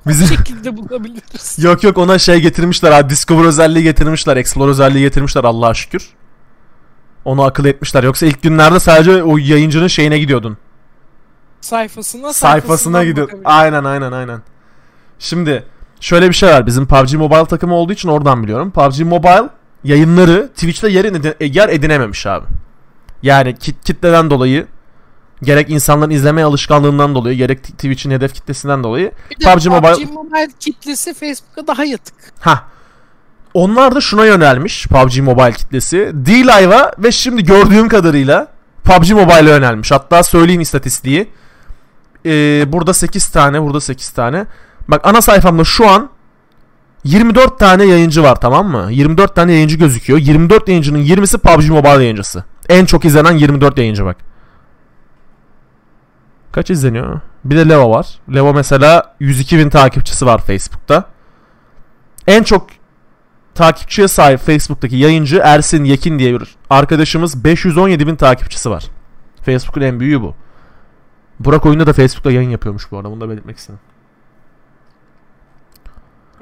Bu bizim şekilde bulabiliriz. Yok yok ona şey getirmişler ha Discover özelliği getirmişler Explore özelliği getirmişler Allah'a şükür. Onu akıl etmişler. Yoksa ilk günlerde sadece o yayıncının şeyine gidiyordun. Sayfasına Sayfasına gidiyordun. Aynen aynen aynen. Şimdi şöyle bir şey var. Bizim PUBG Mobile takımı olduğu için oradan biliyorum. PUBG Mobile yayınları Twitch'te yer, edine- yer edinememiş abi. Yani kit- kitleden dolayı gerek insanların izleme alışkanlığından dolayı gerek Twitch'in hedef kitlesinden dolayı Bir PUBG Mobile- PUBG Mobile kitlesi Facebook'a daha yatık. Ha. Onlar da şuna yönelmiş PUBG Mobile kitlesi. D-Live'a ve şimdi gördüğüm kadarıyla PUBG Mobile'e yönelmiş. Hatta söyleyeyim istatistiği. Ee, burada 8 tane, burada 8 tane. Bak ana sayfamda şu an 24 tane yayıncı var tamam mı? 24 tane yayıncı gözüküyor. 24 yayıncının 20'si PUBG Mobile yayıncısı. En çok izlenen 24 yayıncı bak. Kaç izleniyor? Bir de Levo var. Levo mesela 102 bin takipçisi var Facebook'ta. En çok takipçiye sahip Facebook'taki yayıncı Ersin Yekin diye bir arkadaşımız 517 bin takipçisi var. Facebook'un en büyüğü bu. Burak oyunda da Facebook'ta yayın yapıyormuş bu arada. Bunu da belirtmek istedim.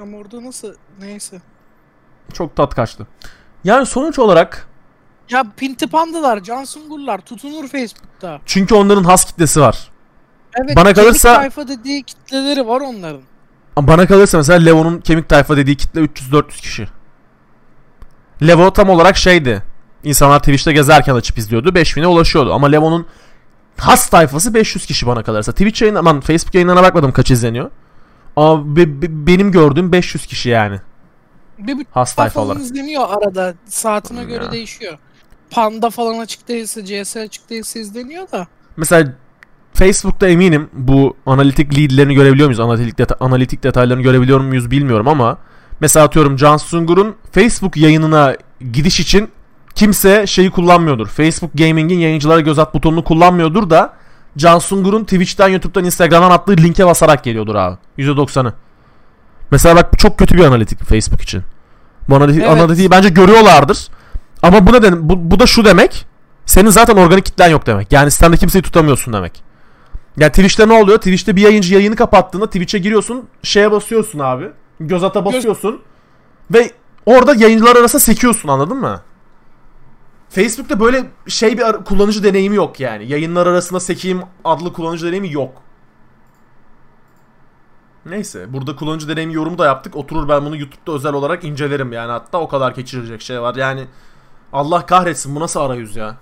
Ama orada nasıl neyse. Çok tat kaçtı. Yani sonuç olarak Ya Pinti Pandalar, Can Sungurlar tutunur Facebook'ta. çünkü onların has kitlesi var. Evet, Bana kalırsa- tayfa dediği kitleleri var onların. Bana kalırsa mesela Levo'nun kemik tayfa dediği kitle 300-400 kişi. Levo tam olarak şeydi. İnsanlar Twitch'te gezerken açıp izliyordu. 5000'e ulaşıyordu. Ama Levo'nun has tayfası 500 kişi bana kalırsa. Twitch yayın, aman Facebook yayınlarına bakmadım kaç izleniyor. Ama be- be- benim gördüğüm 500 kişi yani. Bir Has tayfa olarak. izleniyor arada. Saatine göre Ya. değişiyor. Panda falan açık değilse, CS açık değilse izleniyor da. Mesela Facebook'ta eminim bu analitik leadlerini görebiliyor muyuz? Analitik, deta- analitik detaylarını görebiliyor muyuz bilmiyorum ama mesela atıyorum Can Sungur'un Facebook yayınına gidiş için kimse şeyi kullanmıyordur. Facebook Gaming'in yayıncılara göz at butonunu kullanmıyordur da Can Sungur'un Twitch'ten, YouTube'dan, Instagram'dan attığı linke basarak geliyordur abi. %90'ı. Mesela bak bu çok kötü bir analitik Facebook için. Bu analitik, Evet. analitiği bence görüyorlardır. Ama bu neden bu, bu da şu demek. Senin zaten organik kitlen yok demek. Yani sistemde kimseyi tutamıyorsun demek. Yani Twitch'te ne oluyor? Twitch'te bir yayıncı yayını kapattığında Twitch'e giriyorsun, şeye basıyorsun abi. Göz ata basıyorsun ve orada yayıncılar arasında sekiyorsun anladın mı? Facebook'ta böyle şey bir kullanıcı deneyimi yok yani. Yayınlar arasında sekeyim adlı kullanıcı deneyimi yok. Neyse burada kullanıcı deneyimi yorumu da yaptık. Oturur ben bunu YouTube'da özel olarak incelerim yani. Hatta o kadar geçirecek şey var. Yani Allah kahretsin bu nasıl arayüz ya?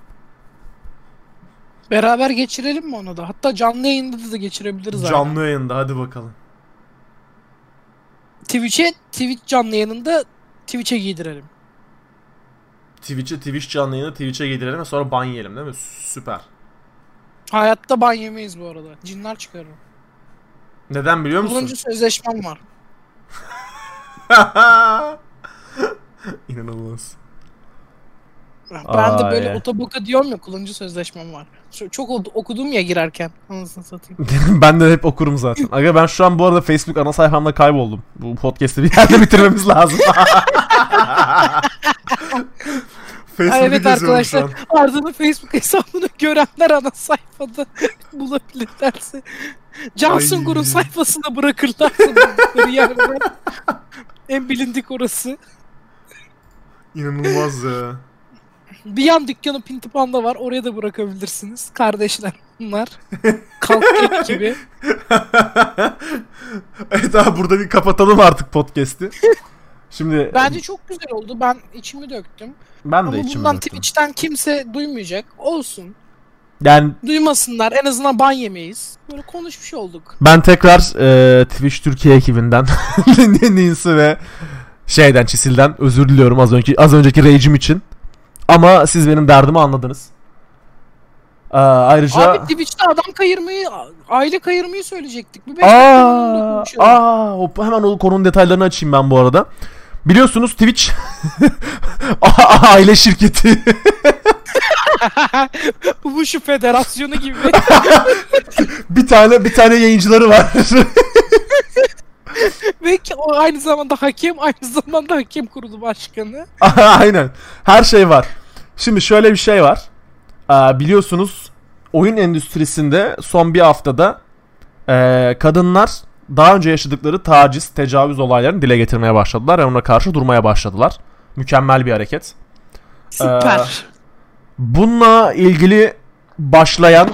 Beraber geçirelim mi onu da? Hatta canlı yayında da geçirebiliriz. Canlı yayında hadi bakalım. Twitch'e, Twitch canlı yayınında Twitch'e giydirelim. Twitch'e Twitch canlı yayını Twitch'e giydirelim ve sonra ban yiyelim değil mi? Süper. Hayatta ban yemeyiz bu arada. Cinler çıkarır. Neden biliyor musun? Kullanıcı sözleşmem var. İnanılmaz. Ben de böyle otoboka diyorum ya kullanıcı sözleşmem var. Çok, okudum ya girerken. Anasını satayım. ben de hep okurum zaten. Aga ben şu an bu arada Facebook ana sayfamda kayboldum. Bu podcast'i bir yerde bitirmemiz lazım. Facebook'u evet arkadaşlar an. Arda'nın Facebook hesabını görenler ana sayfada bulabilirlerse. Ay. Sungur'un sayfasına bırakırlarsa buldukları en bilindik orası. İnanılmaz ya. Bir yan dükkanı Pintipanda var. Oraya da bırakabilirsiniz. Kardeşler bunlar. Kalk gibi. evet abi burada bir kapatalım artık podcast'i. Şimdi Bence çok güzel oldu. Ben içimi döktüm. ben Ama de içimi bundan döktüm. Twitch'ten kimse duymayacak. Olsun. Yani Duymasınlar. En azından ban yemeyiz. Böyle konuşmuş olduk. ben tekrar e, Twitch Türkiye ekibinden Ninsi ve şeyden Çisil'den özür diliyorum az önceki az önceki rage'im için. Ama siz benim derdimi anladınız. Ee, ayrıca Abi Twitch'te adam kayırmayı, aile kayırmayı söyleyecektik. Bunu Aa, aa, hop, hemen o konunun detaylarını açayım ben bu arada. Biliyorsunuz Twitch aile şirketi. Bu şu federasyonu gibi. bir tane bir tane yayıncıları var. Ve o aynı zamanda hakem, aynı zamanda hakem kurulu başkanı. Aynen. Her şey var. Şimdi şöyle bir şey var. Aa, biliyorsunuz oyun endüstrisinde son bir haftada ee, kadınlar daha önce yaşadıkları taciz, tecavüz olaylarını dile getirmeye başladılar ve ona karşı durmaya başladılar. Mükemmel bir hareket. Süper. Bununla ilgili başlayan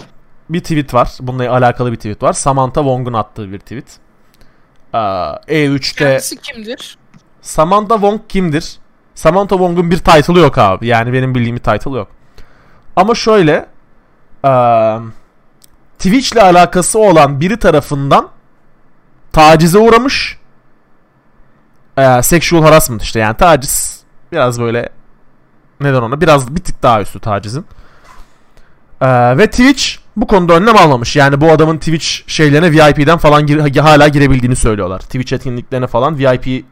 bir tweet var. Bununla alakalı bir tweet var. Samantha Wong'un attığı bir tweet. Ee, E3'te Kendisi kimdir? Samantha Wong kimdir? Samantha Wong'un bir title'ı yok abi. Yani benim bildiğim bir title yok. Ama şöyle eee Twitch ile alakası olan biri tarafından tacize uğramış. Eee sexual harassment işte yani taciz biraz böyle neden ona biraz bir tık daha üstü tacizin. Eee, ve Twitch bu konuda önlem almamış. Yani bu adamın Twitch şeylerine VIP'den falan gir- hala girebildiğini söylüyorlar. Twitch etkinliklerine falan VIP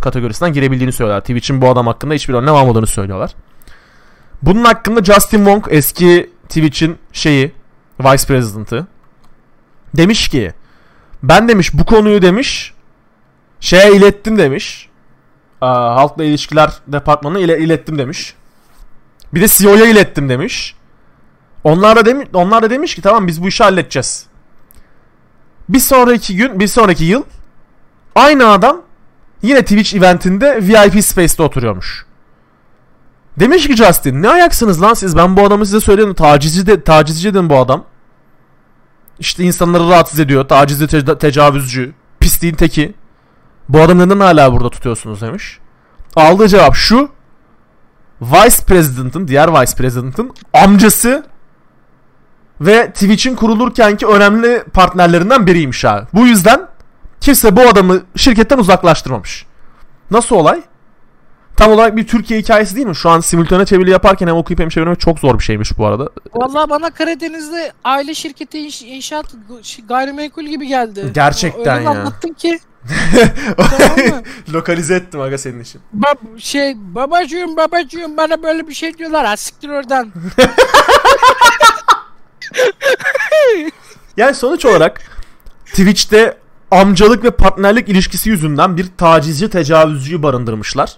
kategorisinden girebildiğini söylüyorlar. Twitch'in bu adam hakkında hiçbir önlem almadığını söylüyorlar. Bunun hakkında Justin Wong eski Twitch'in şeyi Vice President'ı demiş ki ben demiş bu konuyu demiş şeye ilettim demiş. Aa, halkla ilişkiler departmanına ile ilettim demiş. Bir de CEO'ya ilettim demiş. Onlar da demiş, onlar da demiş ki tamam biz bu işi halledeceğiz. Bir sonraki gün, bir sonraki yıl aynı adam yine Twitch eventinde VIP Space'te oturuyormuş. Demiş ki Justin ne ayaksınız lan siz ben bu adamı size söyledim tacizci de tacizci dedim bu adam. İşte insanları rahatsız ediyor tacizci te- tecavüzcü pisliğin teki. Bu adamı neden hala burada tutuyorsunuz demiş. Aldığı cevap şu. Vice President'ın diğer Vice President'ın amcası ve Twitch'in kurulurkenki önemli partnerlerinden biriymiş abi. Bu yüzden kimse bu adamı şirketten uzaklaştırmamış. Nasıl olay? Tam olarak bir Türkiye hikayesi değil mi? Şu an simultane çeviri yaparken hem okuyup hem çevirmek çok zor bir şeymiş bu arada. Vallahi bana Karadeniz'de aile şirketi inş- inşaat gayrimenkul gibi geldi. Gerçekten Öyle ya. anlattın ki. tamam mı? Lokalize ettim aga senin için. Bab- şey babacığım babacığım bana böyle bir şey diyorlar. Ha siktir oradan. Yani sonuç olarak Twitch'te amcalık ve partnerlik ilişkisi yüzünden bir tacizci tecavüzcüyü barındırmışlar.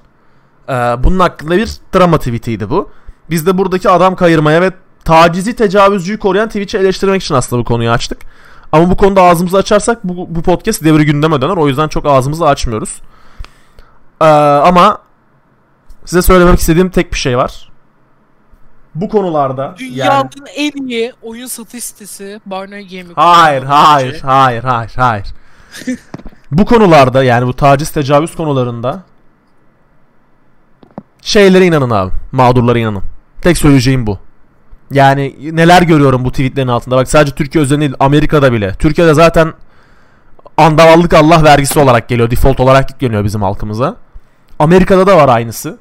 Ee, bunun hakkında bir drama tweetiydi bu. Biz de buradaki adam kayırmaya ve tacizi tecavüzcüyü koruyan Twitch'i eleştirmek için aslında bu konuyu açtık. Ama bu konuda ağzımızı açarsak bu, bu podcast devri gündeme döner. O yüzden çok ağzımızı açmıyoruz. Ee, ama size söylemek istediğim tek bir şey var. Bu konularda yani... Dünyanın en iyi oyun satış sitesi Barney Gaming. Hayır, hayır, hayır, hayır, hayır. Bu konularda yani bu taciz tecavüz konularında şeylere inanın abi. Mağdurlara inanın. Tek söyleyeceğim bu. Yani neler görüyorum bu tweetlerin altında. Bak sadece Türkiye özelinde değil Amerika'da bile. Türkiye'de zaten andavallık Allah vergisi olarak geliyor. Default olarak geliyor bizim halkımıza. Amerika'da da var aynısı.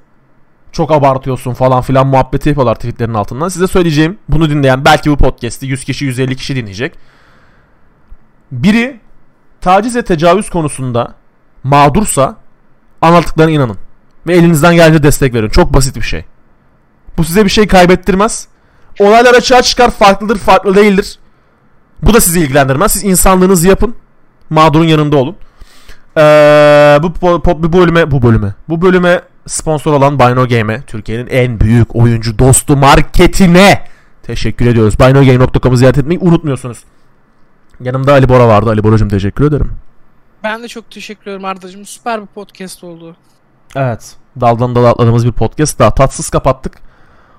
Çok abartıyorsun falan filan muhabbeti yapıyorlar tweetlerin altından. Size söyleyeceğim bunu dinleyen belki bu podcast'i 100 kişi 150 kişi dinleyecek. Biri taciz ve tecavüz konusunda mağdursa Anlattıklarına inanın. Ve elinizden gelince destek verin. Çok basit bir şey. Bu size bir şey kaybettirmez. Olaylar açığa çıkar farklıdır farklı değildir. Bu da sizi ilgilendirmez. Siz insanlığınızı yapın. Mağdurun yanında olun. Ee, bu, po- bu bölüme bu bölüme bu bölüme sponsor olan Bino Game'e Türkiye'nin en büyük oyuncu dostu marketine teşekkür ediyoruz. BinoGame.com'u ziyaret etmeyi unutmuyorsunuz. Yanımda Ali Bora vardı. Ali Boracığım teşekkür ederim. Ben de çok teşekkür ederim Arda'cığım. Süper bir podcast oldu. Evet. Daldan dala atladığımız bir podcast daha tatsız kapattık.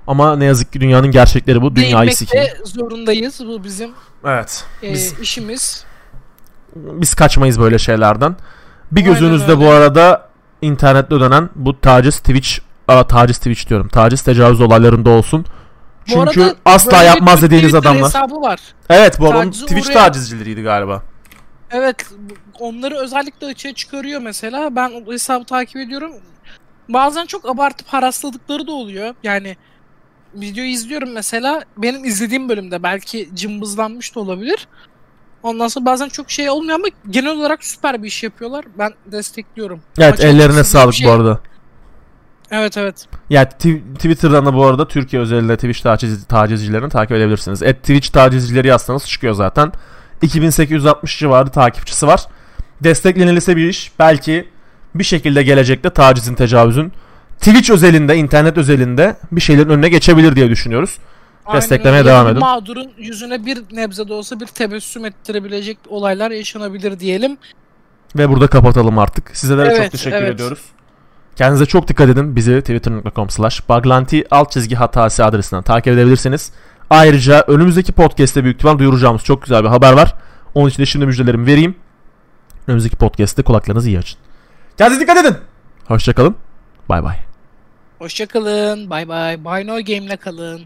Ama ne yazık ki dünyanın gerçekleri bu. Dünyayı de zorundayız. Bu bizim Evet. e, Biz, işimiz. biz kaçmayız böyle şeylerden. Bir gözünüzde bu arada internette dönen bu taciz Twitch Aa, taciz Twitch diyorum. Taciz tecavüz olaylarında olsun. Çünkü arada asla yapmaz dediğiniz adamlar. hesabı var. Evet bu onun Tacize Twitch uğrayan- tacizcileriydi galiba. Evet onları özellikle açığa çıkarıyor mesela. Ben o hesabı takip ediyorum. Bazen çok abartıp harasladıkları da oluyor. Yani video izliyorum mesela. Benim izlediğim bölümde belki cımbızlanmış da olabilir. Ondan sonra bazen çok şey olmuyor ama genel olarak süper bir iş yapıyorlar. Ben destekliyorum. Evet Açıkçası ellerine bir sağlık şey- bu arada. Evet evet. Ya Tw- Twitter'dan da bu arada Türkiye özelinde Twitch taciz, tacizcilerini takip edebilirsiniz. Et Twitch tacizcileri yazsanız çıkıyor zaten. 2860 civarı takipçisi var. Desteklenilse bir iş belki bir şekilde gelecekte tacizin, tecavüzün Twitch özelinde, internet özelinde bir şeylerin önüne geçebilir diye düşünüyoruz. Aynen Desteklemeye öyle. devam edin. Mağdurun yüzüne bir nebze de olsa bir tebessüm ettirebilecek olaylar yaşanabilir diyelim. Ve burada kapatalım artık. Sizlere çok Evet, teşekkür evet. ediyoruz. Kendinize çok dikkat edin. Bizi twitter.com slash baglanti alt çizgi hatası adresinden takip edebilirsiniz. Ayrıca önümüzdeki podcast'te büyük ihtimal duyuracağımız çok güzel bir haber var. Onun için de şimdi müjdelerimi vereyim. Önümüzdeki podcast'te kulaklarınızı iyi açın. Kendinize dikkat edin. Hoşçakalın. Bay bay. Hoşçakalın. Bay bay. Bino Game'le kalın.